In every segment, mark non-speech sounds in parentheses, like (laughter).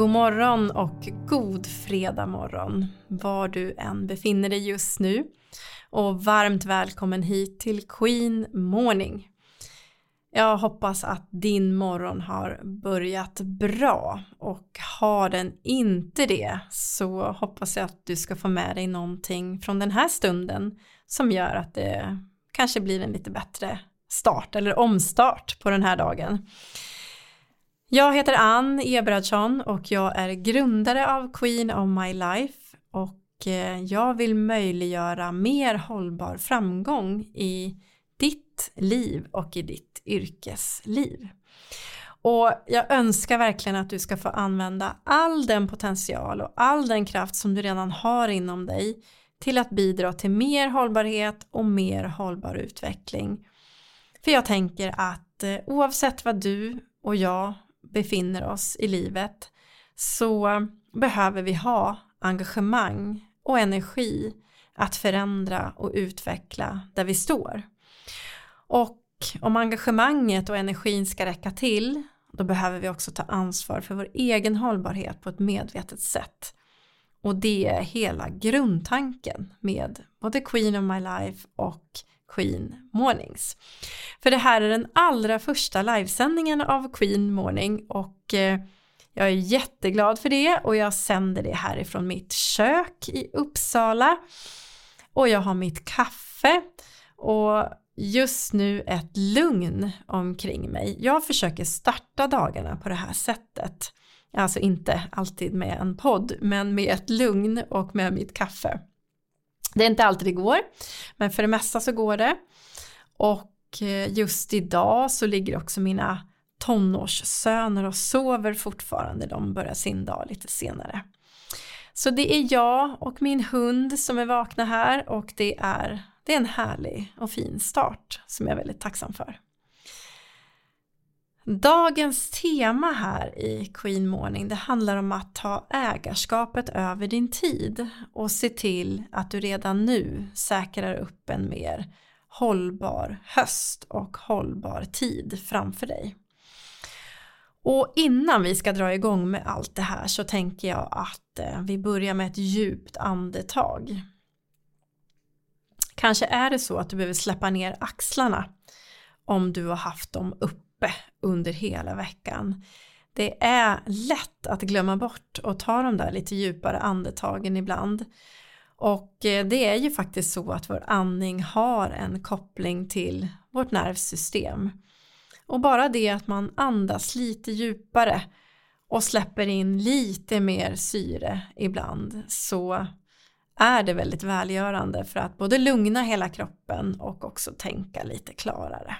God morgon och god fredag morgon var du än befinner dig just nu och varmt välkommen hit till Queen Morning. Jag hoppas att din morgon har börjat bra och har den inte det så hoppas jag att du ska få med dig någonting från den här stunden som gör att det kanske blir en lite bättre start eller omstart på den här dagen. Jag heter Ann Eberhardsson och jag är grundare av Queen of My Life och eh, jag vill möjliggöra mer hållbar framgång i ditt liv och i ditt yrkesliv. Och jag önskar verkligen att du ska få använda all den potential och all den kraft som du redan har inom dig till att bidra till mer hållbarhet och mer hållbar utveckling. För jag tänker att eh, oavsett vad du och jag befinner oss i livet så behöver vi ha engagemang och energi att förändra och utveckla där vi står. Och om engagemanget och energin ska räcka till då behöver vi också ta ansvar för vår egen hållbarhet på ett medvetet sätt. Och det är hela grundtanken med både Queen of My Life och Queen Mornings. För det här är den allra första livesändningen av Queen Morning och eh, jag är jätteglad för det och jag sänder det härifrån mitt kök i Uppsala och jag har mitt kaffe och just nu ett lugn omkring mig. Jag försöker starta dagarna på det här sättet. Alltså inte alltid med en podd men med ett lugn och med mitt kaffe. Det är inte alltid det går, men för det mesta så går det. Och eh, just idag så ligger också mina tonårssöner och sover fortfarande. De börjar sin dag lite senare. Så det är jag och min hund som är vakna här och det är, det är en härlig och fin start som jag är väldigt tacksam för. Dagens tema här i Queen Morning det handlar om att ta ägarskapet över din tid och se till att du redan nu säkrar upp en mer hållbar höst och hållbar tid framför dig. Och innan vi ska dra igång med allt det här så tänker jag att eh, vi börjar med ett djupt andetag. Kanske är det så att du behöver släppa ner axlarna om du har haft dem uppe uppe under hela veckan. Det är lätt att glömma bort och ta de där lite djupare andetagen ibland. Och eh, det är ju faktiskt så att vår andning har en koppling till vårt nervsystem. Och bara det att man andas lite djupare och släpper in lite mer syre ibland så är det väldigt välgörande för att både lugna hela kroppen och också tänka lite klarare.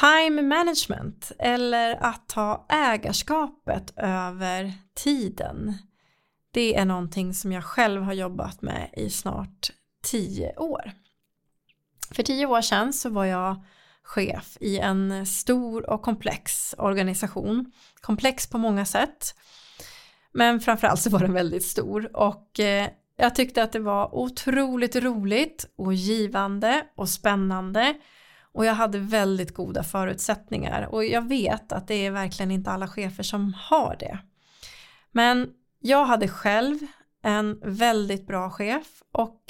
Time management eller att ta ägarskapet över tiden. Det är någonting som jag själv har jobbat med i snart tio år. För tio år sedan så var jag chef i en stor och komplex organisation. Komplex på många sätt. Men framförallt så var den väldigt stor och eh, jag tyckte att det var otroligt roligt och givande och spännande och jag hade väldigt goda förutsättningar och jag vet att det är verkligen inte alla chefer som har det. Men jag hade själv en väldigt bra chef och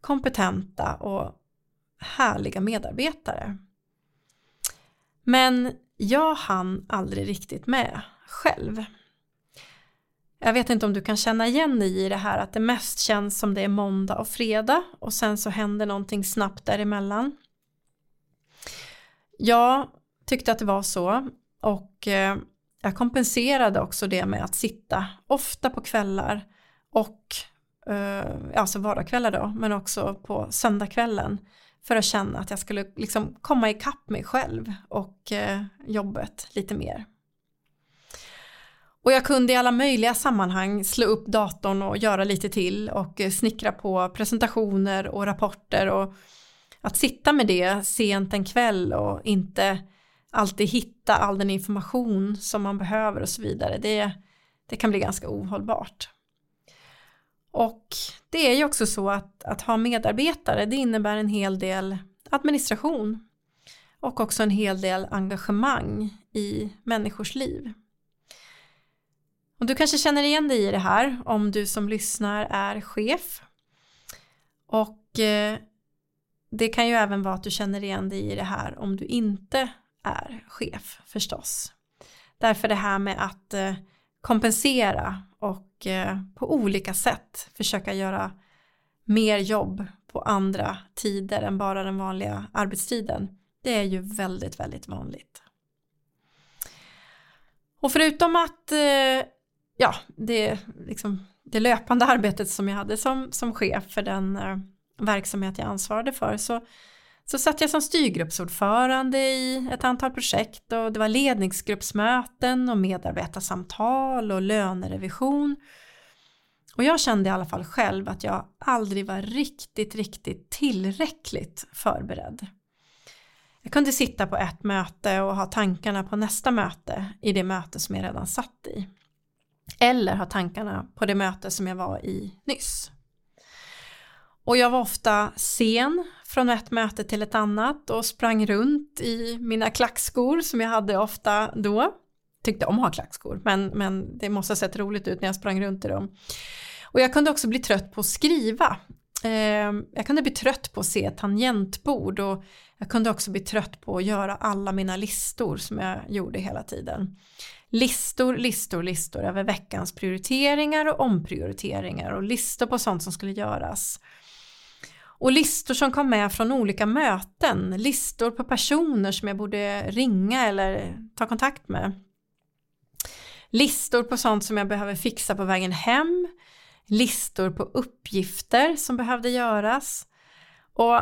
kompetenta och härliga medarbetare. Men jag hann aldrig riktigt med själv. Jag vet inte om du kan känna igen dig i det här att det mest känns som det är måndag och fredag och sen så händer någonting snabbt däremellan. Jag tyckte att det var så och eh, jag kompenserade också det med att sitta ofta på kvällar och eh, alltså vardagskvällar då men också på söndagskvällen för att känna att jag skulle liksom komma ikapp mig själv och eh, jobbet lite mer. Och jag kunde i alla möjliga sammanhang slå upp datorn och göra lite till och eh, snickra på presentationer och rapporter och att sitta med det sent en kväll och inte alltid hitta all den information som man behöver och så vidare, det, det kan bli ganska ohållbart. Och det är ju också så att, att ha medarbetare, det innebär en hel del administration och också en hel del engagemang i människors liv. Och du kanske känner igen dig i det här om du som lyssnar är chef. Och eh, det kan ju även vara att du känner igen dig i det här om du inte är chef förstås. Därför det här med att eh, kompensera och eh, på olika sätt försöka göra mer jobb på andra tider än bara den vanliga arbetstiden. Det är ju väldigt, väldigt vanligt. Och förutom att eh, ja, det, liksom, det löpande (laughs) arbetet som jag hade som, som chef för den verksamhet jag ansvarade för så, så satt jag som styrgruppsordförande i ett antal projekt och det var ledningsgruppsmöten och medarbetarsamtal och lönerevision. Och jag kände i alla fall själv att jag aldrig var riktigt, riktigt tillräckligt förberedd. Jag kunde sitta på ett möte och ha tankarna på nästa möte i det möte som jag redan satt i. Eller ha tankarna på det möte som jag var i nyss. Och jag var ofta sen från ett möte till ett annat och sprang runt i mina klackskor som jag hade ofta då. Tyckte om att ha klackskor men, men det måste ha sett roligt ut när jag sprang runt i dem. Och jag kunde också bli trött på att skriva. Ehm, jag kunde bli trött på att se tangentbord och jag kunde också bli trött på att göra alla mina listor som jag gjorde hela tiden. Listor, listor, listor över veckans prioriteringar och omprioriteringar och listor på sånt som skulle göras. Och listor som kom med från olika möten, listor på personer som jag borde ringa eller ta kontakt med. Listor på sånt som jag behöver fixa på vägen hem, listor på uppgifter som behövde göras. Och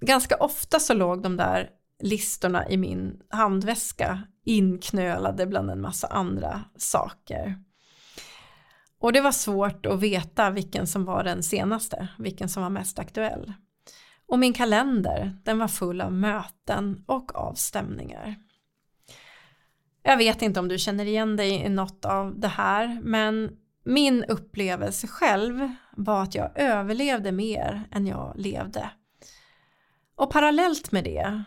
ganska ofta så låg de där listorna i min handväska inknölade bland en massa andra saker. Och det var svårt att veta vilken som var den senaste, vilken som var mest aktuell. Och min kalender, den var full av möten och avstämningar. Jag vet inte om du känner igen dig i något av det här, men min upplevelse själv var att jag överlevde mer än jag levde. Och parallellt med det,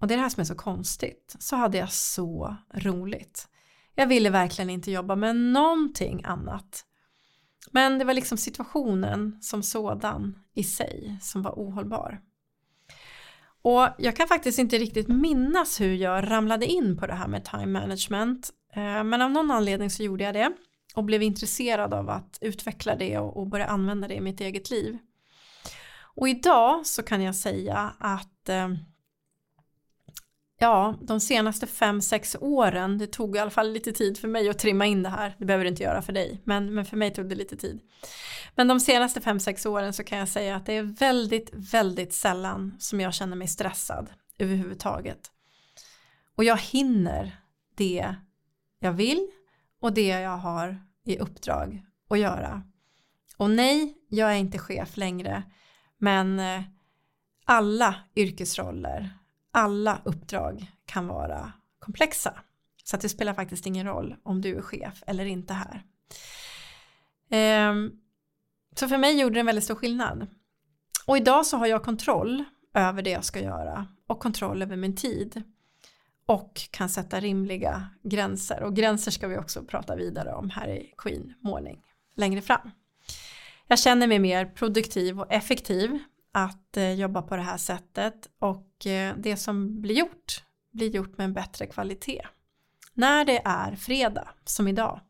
och det är det här som är så konstigt, så hade jag så roligt. Jag ville verkligen inte jobba med någonting annat. Men det var liksom situationen som sådan i sig som var ohållbar. Och jag kan faktiskt inte riktigt minnas hur jag ramlade in på det här med time management. Eh, men av någon anledning så gjorde jag det och blev intresserad av att utveckla det och börja använda det i mitt eget liv. Och idag så kan jag säga att eh, ja, de senaste fem sex åren, det tog i alla fall lite tid för mig att trimma in det här, det behöver det inte göra för dig, men, men för mig tog det lite tid. Men de senaste fem sex åren så kan jag säga att det är väldigt, väldigt sällan som jag känner mig stressad överhuvudtaget. Och jag hinner det jag vill och det jag har i uppdrag att göra. Och nej, jag är inte chef längre, men eh, alla yrkesroller, alla uppdrag kan vara komplexa. Så att det spelar faktiskt ingen roll om du är chef eller inte här. Ehm, så för mig gjorde det en väldigt stor skillnad. Och idag så har jag kontroll över det jag ska göra och kontroll över min tid. Och kan sätta rimliga gränser. Och gränser ska vi också prata vidare om här i Queen Morning längre fram. Jag känner mig mer produktiv och effektiv att eh, jobba på det här sättet och Eh, det som blir gjort blir gjort med en bättre kvalitet. När det är fredag som idag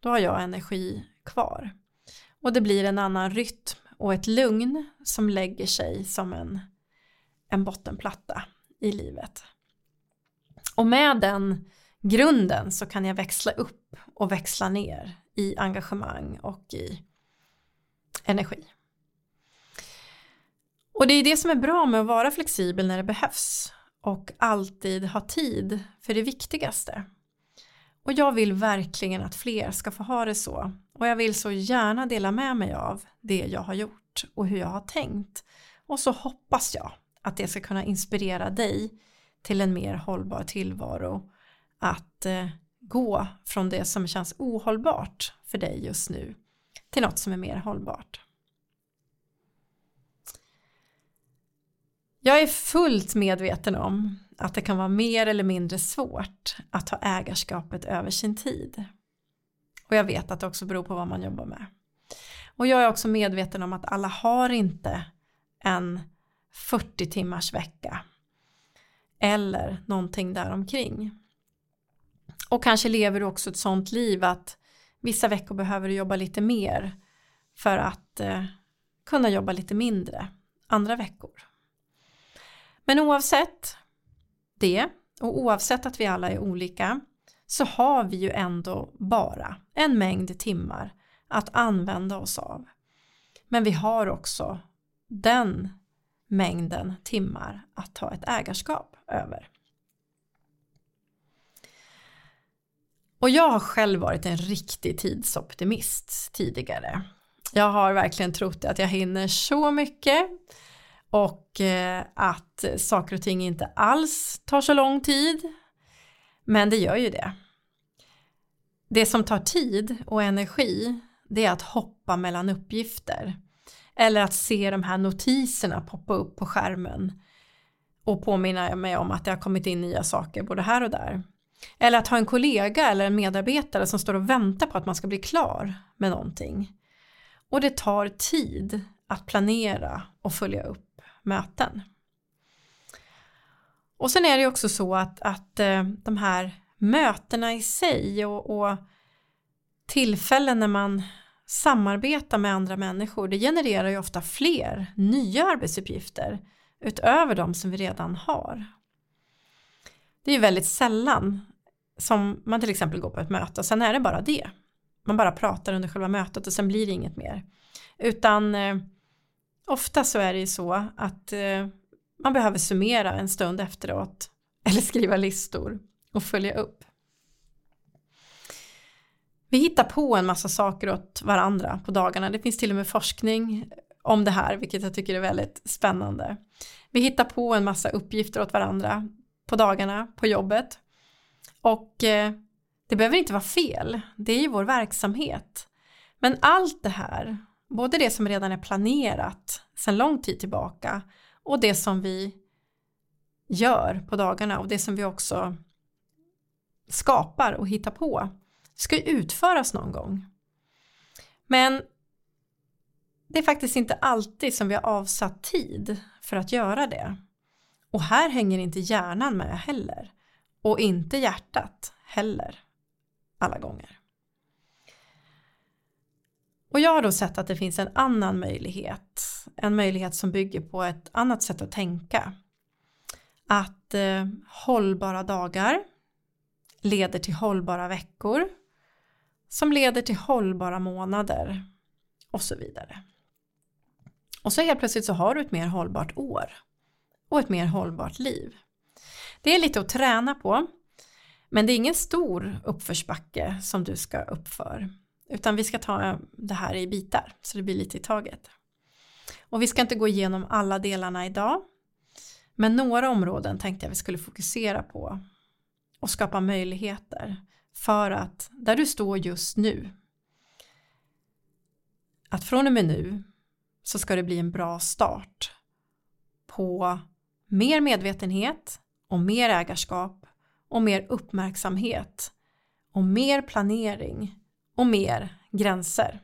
då har jag energi kvar och det blir en annan rytm och ett lugn som lägger sig som en, en bottenplatta i livet. Och med den grunden så kan jag växla upp och växla ner i engagemang och i energi. Och det är det som är bra med att vara flexibel när det behövs och alltid ha tid för det viktigaste. Och jag vill verkligen att fler ska få ha det så och jag vill så gärna dela med mig av det jag har gjort och hur jag har tänkt. Och så hoppas jag att det ska kunna inspirera dig till en mer hållbar tillvaro. Att eh, gå från det som känns ohållbart för dig just nu till något som är mer hållbart. Jag är fullt medveten om att det kan vara mer eller mindre svårt att ta ägarskapet över sin tid. Och jag vet att det också beror på vad man jobbar med. Och jag är också medveten om att alla har inte en 40 timmars vecka eller någonting däromkring. Och kanske lever du också ett sånt liv att vissa veckor behöver du jobba lite mer för att eh, kunna jobba lite mindre andra veckor. Men oavsett det och oavsett att vi alla är olika så har vi ju ändå bara en mängd timmar att använda oss av. Men vi har också den mängden timmar att ta ett ägarskap över. Och jag har själv varit en riktig tidsoptimist tidigare. Jag har verkligen trott att jag hinner så mycket och eh, att saker och ting inte alls tar så lång tid. Men det gör ju det. Det som tar tid och energi det är att hoppa mellan uppgifter. Eller att se de här notiserna poppa upp på skärmen och påminna mig om att det har kommit in nya saker både här och där. Eller att ha en kollega eller en medarbetare som står och väntar på att man ska bli klar med någonting. Och det tar tid att planera och följa upp möten. Och sen är det också så att, att eh, de här mötena i sig och, och tillfällen när man samarbetar med andra människor det genererar ju ofta fler nya arbetsuppgifter utöver de som vi redan har. Det är ju väldigt sällan som man till exempel går på ett möte och sen är det bara det. Man bara pratar under själva mötet och sen blir det inget mer. Utan eh, ofta så är det ju så att eh, man behöver summera en stund efteråt (laughs) eller skriva listor och följa upp. Vi hittar på en massa saker åt varandra på dagarna. Det finns till och med forskning om det här, vilket jag tycker är väldigt spännande. Vi hittar på en massa uppgifter åt varandra på dagarna på jobbet. Och eh, det behöver inte vara fel, det är ju vår verksamhet. Men allt det här, både det som redan är planerat sedan lång tid tillbaka och det som vi gör på dagarna och det som vi också skapar och hittar på ska ju utföras någon gång. Men det är faktiskt inte alltid som vi har avsatt tid för att göra det. Och här hänger inte hjärnan med heller. Och inte hjärtat heller alla gånger. Och jag har då sett att det finns en annan möjlighet. En möjlighet som bygger på ett annat sätt att tänka. Att eh, hållbara dagar leder till hållbara veckor som leder till hållbara månader och så vidare. Och så helt plötsligt så har du ett mer hållbart år och ett mer hållbart liv. Det är lite att träna på men det är ingen stor uppförsbacke som du ska uppför utan vi ska ta det här i bitar så det blir lite i taget. Och vi ska inte gå igenom alla delarna idag men några områden tänkte jag vi skulle fokusera på och skapa möjligheter för att där du står just nu att från och med nu så ska det bli en bra start på mer medvetenhet och mer ägarskap och mer uppmärksamhet och mer planering och mer gränser.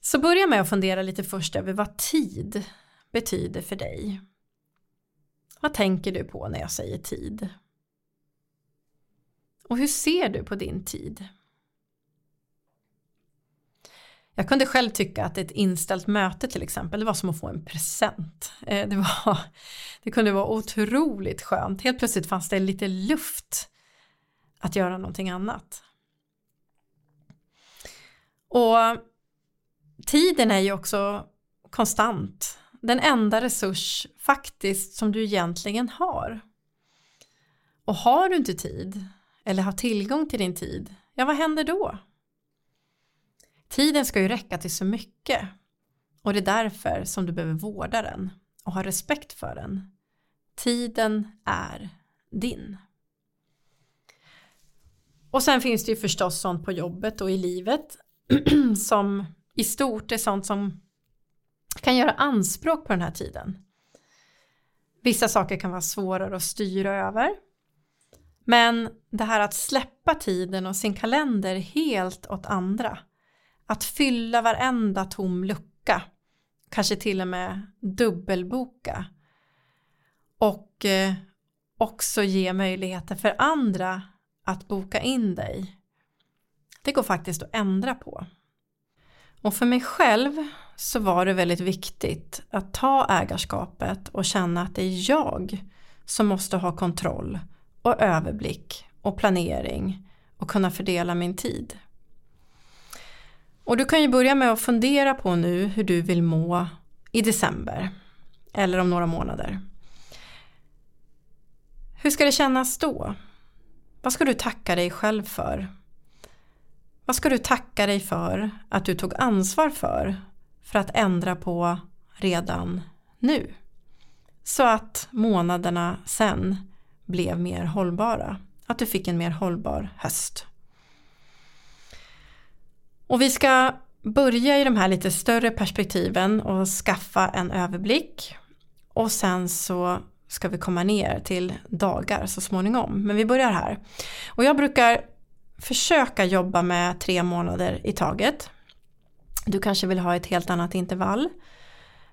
Så börja med att fundera lite först över vad tid betyder för dig. Vad tänker du på när jag säger tid? Och hur ser du på din tid? Jag kunde själv tycka att ett inställt möte till exempel, det var som att få en present. Eh, det, var, (laughs) det kunde vara otroligt skönt. Helt plötsligt fanns det lite luft att göra någonting annat. Och tiden är ju också konstant. Den enda resurs faktiskt som du egentligen har. Och har du inte tid eller har tillgång till din tid, ja vad händer då? Tiden ska ju räcka till så mycket och det är därför som du behöver vårda den och ha respekt för den. Tiden är din. Och sen finns det ju förstås sånt på jobbet och i livet (clears throat) som i stort är sånt som kan göra anspråk på den här tiden. Vissa saker kan vara svårare att styra över Men det här att släppa tiden och sin kalender helt åt andra. Att fylla varenda tom lucka. Kanske till och med dubbelboka. Och eh, också ge möjligheter för andra att boka in dig. Det går faktiskt att ändra på. Och för mig själv så var det väldigt viktigt att ta ägarskapet och känna att det är jag som måste ha kontroll och överblick och planering och kunna fördela min tid. Och du kan ju börja med att fundera på nu hur du vill må i december eller om några månader. Hur ska det kännas då? Vad ska du tacka dig själv för? Vad ska du tacka dig för att du tog ansvar för för att ändra på redan nu? Så att månaderna sen blev mer hållbara. Att du fick en mer hållbar höst. Och vi ska börja i de här lite större perspektiven och skaffa en överblick. Och sen så ska vi komma ner till dagar så småningom. Men vi börjar här. Och jag brukar försöka jobba med tre månader i taget. Du kanske vill ha ett helt annat intervall.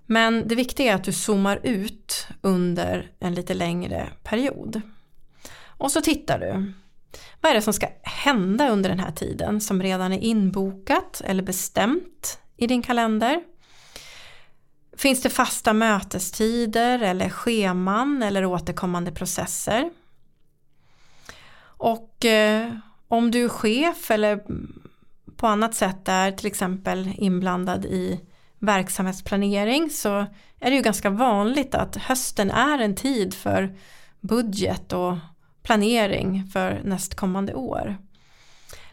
Men det viktiga är att du zoomar ut under en lite längre period. Och så tittar du. Vad är det som ska hända under den här tiden som redan är inbokat eller bestämt i din kalender? Finns det fasta mötestider eller scheman eller återkommande processer? Och eh, om du är chef eller på annat sätt är till exempel inblandad i verksamhetsplanering så är det ju ganska vanligt att hösten är en tid för budget och planering för nästkommande år.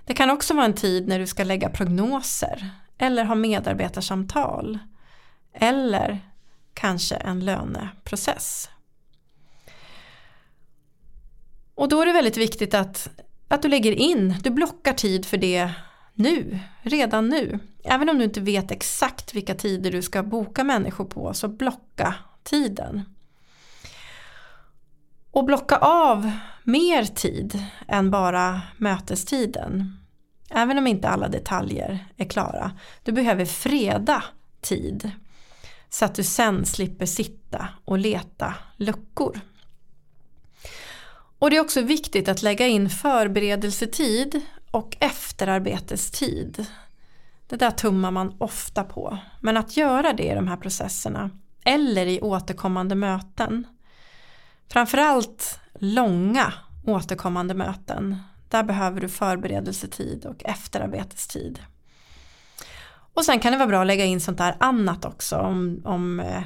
Det kan också vara en tid när du ska lägga prognoser eller ha medarbetarsamtal eller kanske en löneprocess. Och då är det väldigt viktigt att, att du lägger in, du blockar tid för det nu, redan nu. Även om du inte vet exakt vilka tider du ska boka människor på så blocka tiden. Och blocka av mer tid än bara mötestiden. Även om inte alla detaljer är klara. Du behöver freda tid. Så att du sen slipper sitta och leta luckor. Och det är också viktigt att lägga in förberedelsetid och efterarbetestid. Det där tummar man ofta på. Men att göra det i de här processerna eller i återkommande möten. Framförallt långa återkommande möten. Där behöver du förberedelsetid och efterarbetestid. Och sen kan det vara bra att lägga in sånt där annat också om, om, eh,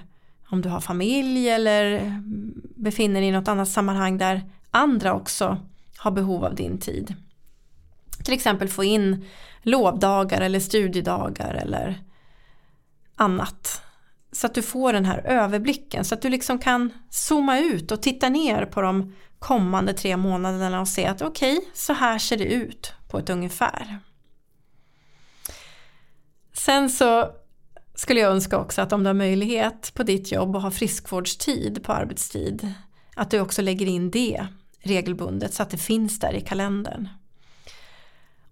om du har familj eller mm, befinner dig i något annat sammanhang där andra också har behov av din tid. Till exempel få in lovdagar eller studiedagar eller annat. Så att du får den här överblicken så att du liksom kan zooma ut och titta ner på de kommande tre månaderna och se att okej, okay, så här ser det ut på ett ungefär. Sen så skulle jag önska också att om du har möjlighet på ditt jobb och har friskvårdstid på arbetstid att du också lägger in det regelbundet så att det finns där i kalendern.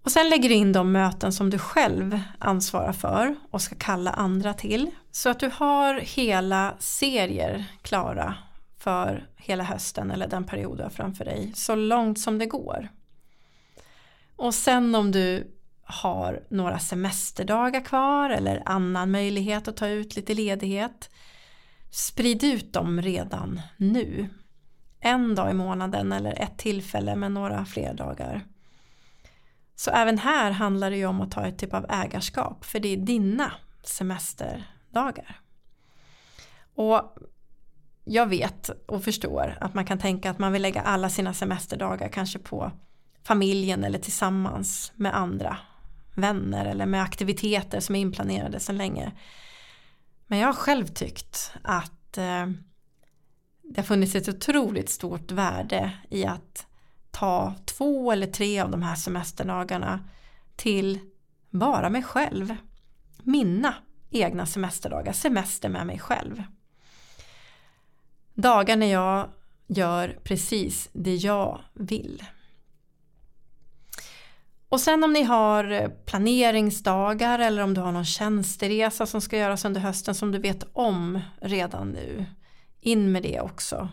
Och sen lägger du in de möten som du själv ansvarar för och ska kalla andra till. Så att du har hela serier klara för hela hösten eller den period du har framför dig så långt som det går. Och sen om du har några semesterdagar kvar eller annan möjlighet att ta ut lite ledighet sprid ut dem redan nu. En dag i månaden eller ett tillfälle med några fler dagar. Så även här handlar det ju om att ta ett typ av ägarskap för det är dina semesterdagar. Och jag vet och förstår att man kan tänka att man vill lägga alla sina semesterdagar kanske på familjen eller tillsammans med andra vänner eller med aktiviteter som är inplanerade sedan länge. Men jag har själv tyckt att eh, det har funnits ett otroligt stort värde i att ta två eller tre av de här semesterdagarna till bara mig själv. Mina egna semesterdagar, semester med mig själv. Dagar när jag gör precis det jag vill. Och sen om ni har eh, planeringsdagar eller om du har någon tjänsteresa som ska göras under hösten som du vet om redan nu. In med det också.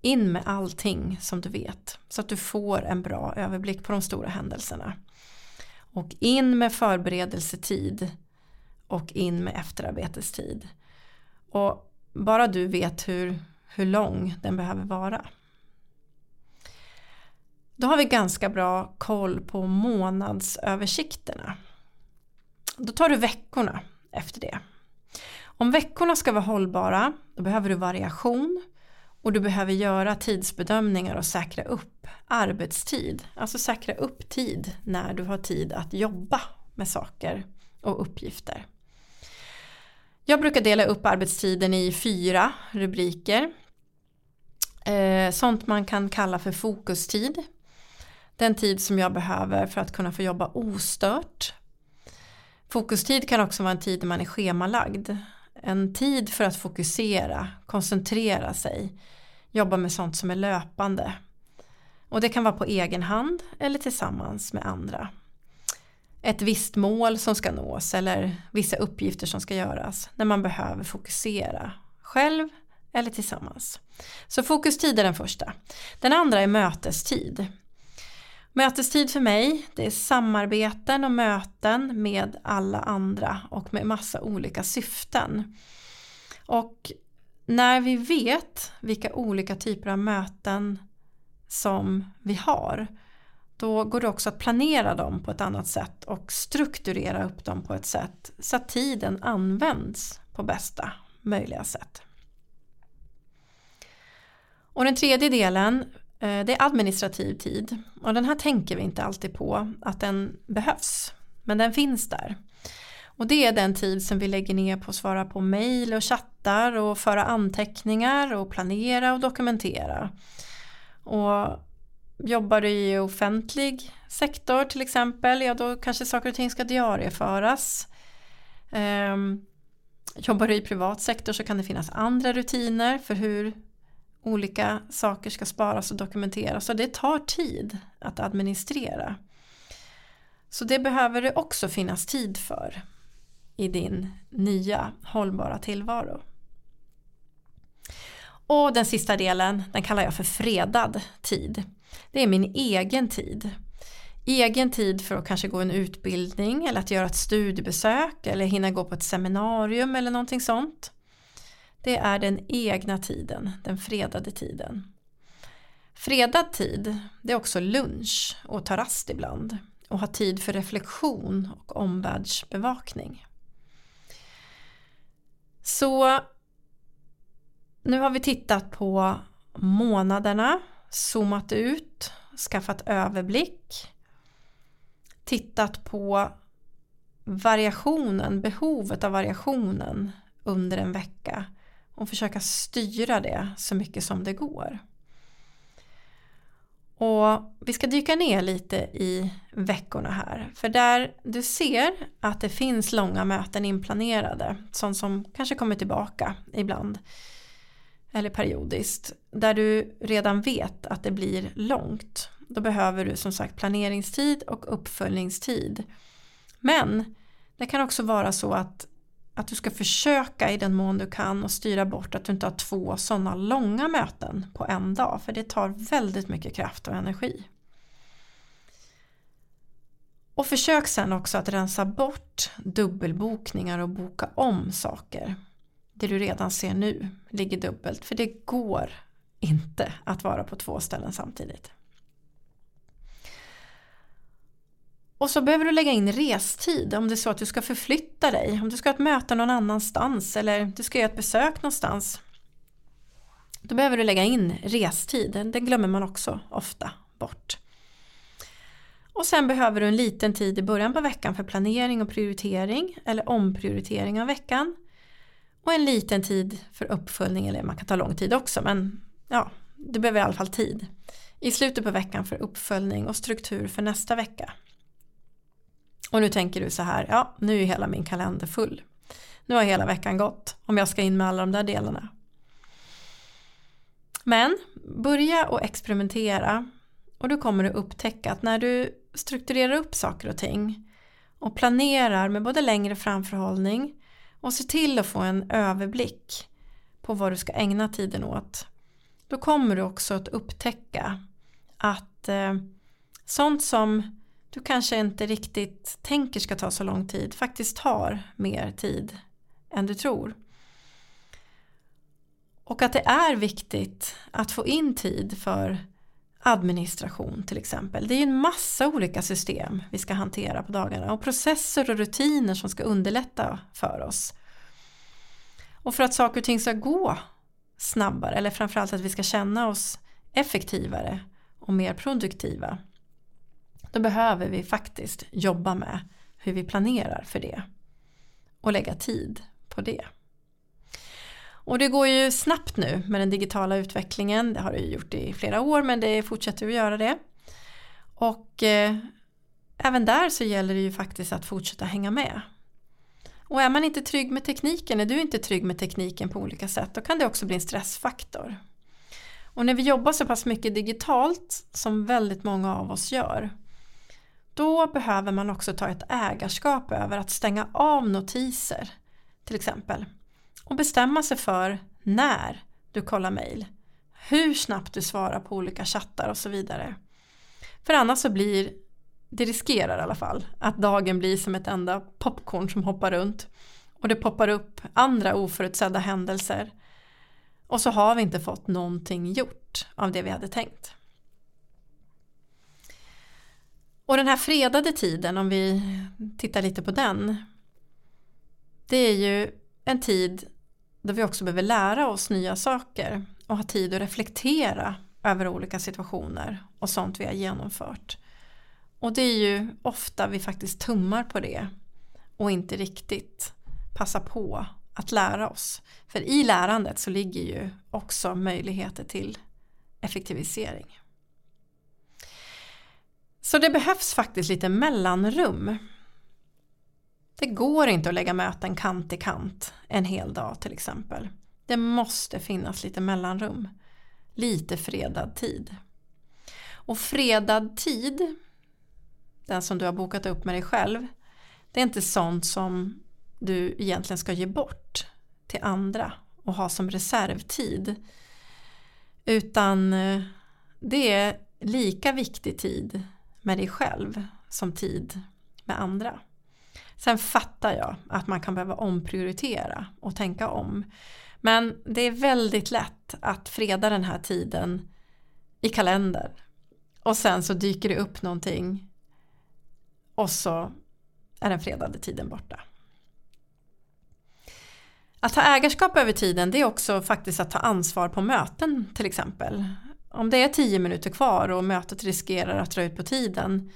In med allting som du vet så att du får en bra överblick på de stora händelserna. Och in med förberedelsetid och in med efterarbetestid. Och bara du vet hur, hur lång den behöver vara. Då har vi ganska bra koll på månadsöversikterna. Då tar du veckorna efter det. Om veckorna ska vara hållbara då behöver du variation och du behöver göra tidsbedömningar och säkra upp arbetstid. Alltså säkra upp tid när du har tid att jobba med saker och uppgifter. Jag brukar dela upp arbetstiden i fyra rubriker. Eh, sånt man kan kalla för fokustid. Den tid som jag behöver för att kunna få jobba ostört. Fokustid kan också vara en tid när man är schemalagd. En tid för att fokusera, koncentrera sig, jobba med sånt som är löpande. Och det kan vara på egen hand eller tillsammans med andra. Ett visst mål som ska nås eller vissa uppgifter som ska göras när man behöver fokusera själv eller tillsammans. Så fokustid är den första. Den andra är mötestid. Mötestid för mig, det är samarbeten och möten med alla andra och med massa olika syften. Och när vi vet vilka olika typer av möten som vi har då går det också att planera dem på ett annat sätt och strukturera upp dem på ett sätt så att tiden används på bästa möjliga sätt. Och den tredje delen Eh, det är administrativ tid och den här tänker vi inte alltid på att den behövs. Men den finns där. Och det är den tid som vi lägger ner på att svara på mejl och chattar och föra anteckningar och planera och dokumentera. Och jobbar du i offentlig sektor till exempel, ja då kanske saker och ting ska diarieföras. Ehm, jobbar du i privat sektor så kan det finnas andra rutiner för hur olika saker ska sparas och dokumenteras och det tar tid att administrera. Så det behöver det också finnas tid för i din nya hållbara tillvaro. Och den sista delen, den kallar jag för fredad tid. Det är min egen tid. Egen tid för att kanske gå en utbildning eller att göra ett studiebesök eller hinna gå på ett seminarium eller någonting sånt. Det är den egna tiden, den fredade tiden. Fredad tid, det är också lunch och ta rast ibland och ha tid för reflektion och omvärldsbevakning. Så nu har vi tittat på månaderna, zoomat ut, skaffat överblick, tittat på variationen, behovet av variationen under en vecka och försöka styra det så mycket som det går. Och vi ska dyka ner lite i veckorna här. För där du ser att det finns långa möten inplanerade. Sånt som kanske kommer tillbaka ibland. Eller periodiskt. Där du redan vet att det blir långt. Då behöver du som sagt planeringstid och uppföljningstid. Men det kan också vara så att att du ska försöka i den mån du kan och styra bort att du inte har två sådana långa möten på en dag för det tar väldigt mycket kraft och energi. Och försök sen också att rensa bort dubbelbokningar och boka om saker. Det du redan ser nu ligger dubbelt för det går inte att vara på två ställen samtidigt. Och så behöver du lägga in restid om det är så att du ska förflytta dig, om du ska ha ett möte någon annanstans eller du ska göra ett besök någonstans. Då behöver du lägga in restid, det glömmer man också ofta bort. Och sen behöver du en liten tid i början på veckan för planering och prioritering eller omprioritering av veckan. Och en liten tid för uppföljning, eller man kan ta lång tid också men ja, du behöver i alla fall tid. I slutet på veckan för uppföljning och struktur för nästa vecka. Och nu tänker du så här, ja nu är hela min kalender full. Nu har hela veckan gått om jag ska in med alla de där delarna. Men börja och experimentera och du kommer att upptäcka att när du strukturerar upp saker och ting och planerar med både längre framförhållning och ser till att få en överblick på vad du ska ägna tiden åt då kommer du också att upptäcka att eh, sånt som du kanske inte riktigt tänker ska ta så lång tid faktiskt tar mer tid än du tror. Och att det är viktigt att få in tid för administration till exempel. Det är ju en massa olika system vi ska hantera på dagarna och processer och rutiner som ska underlätta för oss. Och för att saker och ting ska gå snabbare eller framförallt att vi ska känna oss effektivare och mer produktiva. Då behöver vi faktiskt jobba med hur vi planerar för det och lägga tid på det. Och det går ju snabbt nu med den digitala utvecklingen. Det har det ju gjort i flera år men det fortsätter att göra det. Och eh, även där så gäller det ju faktiskt att fortsätta hänga med. Och är man inte trygg med tekniken, är du inte trygg med tekniken på olika sätt, då kan det också bli en stressfaktor. Och när vi jobbar så pass mycket digitalt som väldigt många av oss gör, då behöver man också ta ett ägarskap över att stänga av notiser, till exempel. Och bestämma sig för när du kollar mail, hur snabbt du svarar på olika chattar och så vidare. För annars så blir det riskerar i alla fall att dagen blir som ett enda popcorn som hoppar runt och det poppar upp andra oförutsedda händelser och så har vi inte fått någonting gjort av det vi hade tänkt. Och den här fredade tiden, om vi tittar lite på den, det är ju en tid då vi också behöver lära oss nya saker och ha tid att reflektera över olika situationer och sånt vi har genomfört. Och det är ju ofta vi faktiskt tummar på det och inte riktigt passar på att lära oss. För i lärandet så ligger ju också möjligheter till effektivisering. Så det behövs faktiskt lite mellanrum. Det går inte att lägga möten kant i kant en hel dag till exempel. Det måste finnas lite mellanrum. Lite fredad tid. Och fredad tid den som du har bokat upp med dig själv, det är inte sånt som du egentligen ska ge bort till andra och ha som reservtid. Utan eh, det är lika viktig tid med dig själv som tid med andra. Sen fattar jag att man kan behöva omprioritera och tänka om. Men det är väldigt lätt att freda den här tiden i kalendern. Och sen så dyker det upp någonting och så är den fredade tiden borta. Att ha ägarskap över tiden det är också faktiskt att ta ansvar på möten till exempel. Om det är tio minuter kvar och mötet riskerar att dra ut på tiden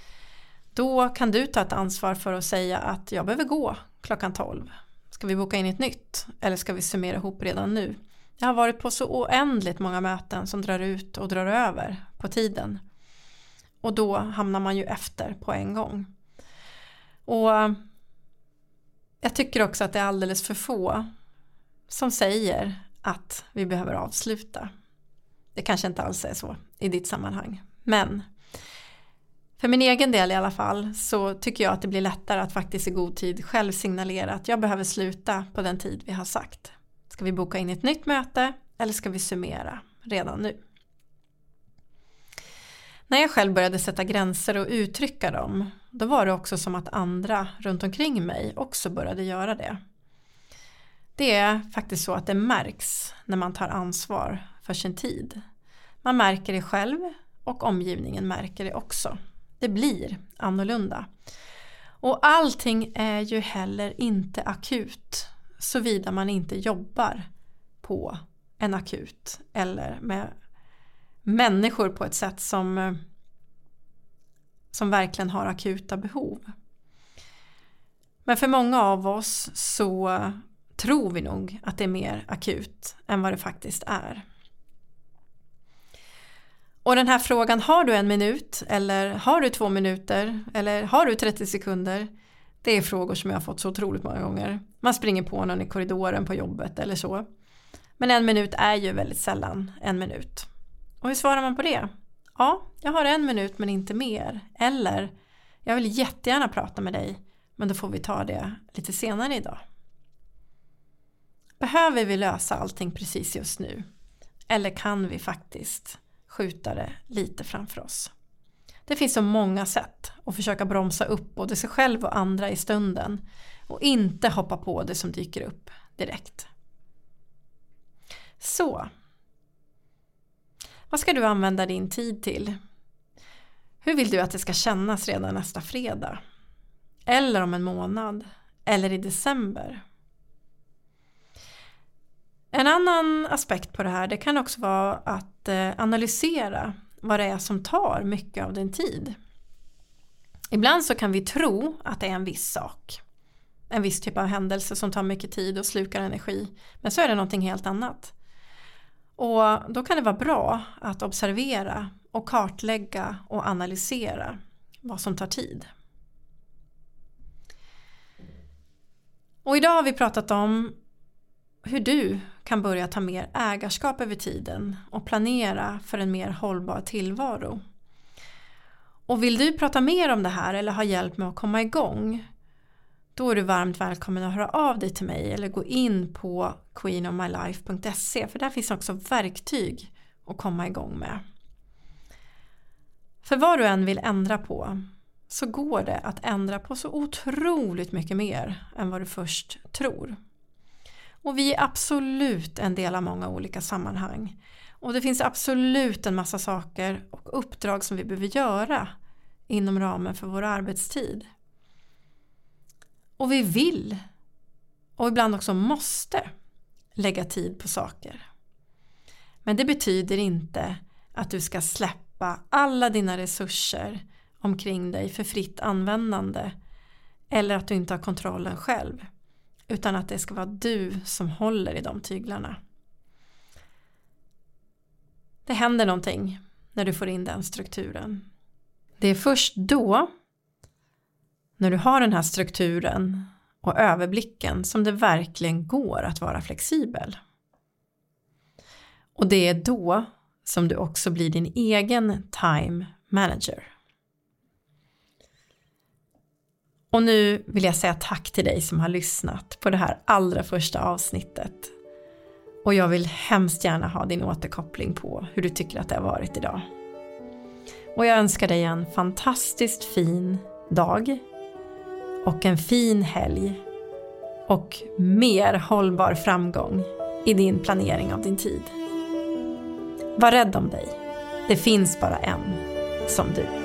då kan du ta ett ansvar för att säga att jag behöver gå klockan 12. Ska vi boka in ett nytt eller ska vi summera ihop redan nu? Jag har varit på så oändligt många möten som drar ut och drar över på tiden. Och då hamnar man ju efter på en gång. Och jag tycker också att det är alldeles för få som säger att vi behöver avsluta. Det kanske inte alls är så i ditt sammanhang. Men för min egen del i alla fall så tycker jag att det blir lättare att faktiskt i god tid själv signalera att jag behöver sluta på den tid vi har sagt. Ska vi boka in ett nytt möte eller ska vi summera redan nu? När jag själv började sätta gränser och uttrycka dem då var det också som att andra runt omkring mig också började göra det. Det är faktiskt så att det märks när man tar ansvar för sin tid. Man märker det själv och omgivningen märker det också. Det blir annorlunda. Och allting är ju heller inte akut såvida man inte jobbar på en akut eller med människor på ett sätt som, som verkligen har akuta behov. Men för många av oss så tror vi nog att det är mer akut än vad det faktiskt är. Och den här frågan, har du en minut eller har du två minuter eller har du 30 sekunder? Det är frågor som jag har fått så otroligt många gånger. Man springer på någon i korridoren på jobbet eller så. Men en minut är ju väldigt sällan en minut. Och hur svarar man på det? Ja, jag har en minut men inte mer. Eller Jag vill jättegärna prata med dig men då får vi ta det lite senare idag. Behöver vi lösa allting precis just nu? Eller kan vi faktiskt skjuta det lite framför oss? Det finns så många sätt att försöka bromsa upp både sig själv och andra i stunden och inte hoppa på det som dyker upp direkt. Så. Vad ska du använda din tid till? Hur vill du att det ska kännas redan nästa fredag? Eller om en månad? Eller i december? En annan aspekt på det här det kan också vara att eh, analysera vad det är som tar mycket av din tid. Ibland så kan vi tro att det är en viss sak. En viss typ av händelse som tar mycket tid och slukar energi. Men så är det någonting helt annat. Och då kan det vara bra att observera och kartlägga och analysera vad som tar tid. Och idag har vi pratat om hur du kan börja ta mer ägarskap över tiden och planera för en mer hållbar tillvaro. Och vill du prata mer om det här eller ha hjälp med att komma igång då är du varmt välkommen att höra av dig till mig eller gå in på queenofmylife.se för där finns också verktyg att komma igång med. För vad du än vill ändra på så går det att ändra på så otroligt mycket mer än vad du först tror. Och vi är absolut en del av många olika sammanhang. Och det finns absolut en massa saker och uppdrag som vi behöver göra inom ramen för vår arbetstid. Och vi vill och ibland också måste lägga tid på saker. Men det betyder inte att du ska släppa alla dina resurser omkring dig för fritt användande eller att du inte har kontrollen själv utan att det ska vara du som håller i de tyglarna. Det händer någonting när du får in den strukturen. Det är först då när du har den här strukturen och överblicken som det verkligen går att vara flexibel. Och det är då som du också blir din egen time manager. Och nu vill jag säga tack till dig som har lyssnat på det här allra första avsnittet. Och jag vill hemskt gärna ha din återkoppling på hur du tycker att det har varit idag. Och jag önskar dig en fantastiskt fin dag och en fin helg och mer hållbar framgång i din planering av din tid. Var rädd om dig. Det finns bara en som du.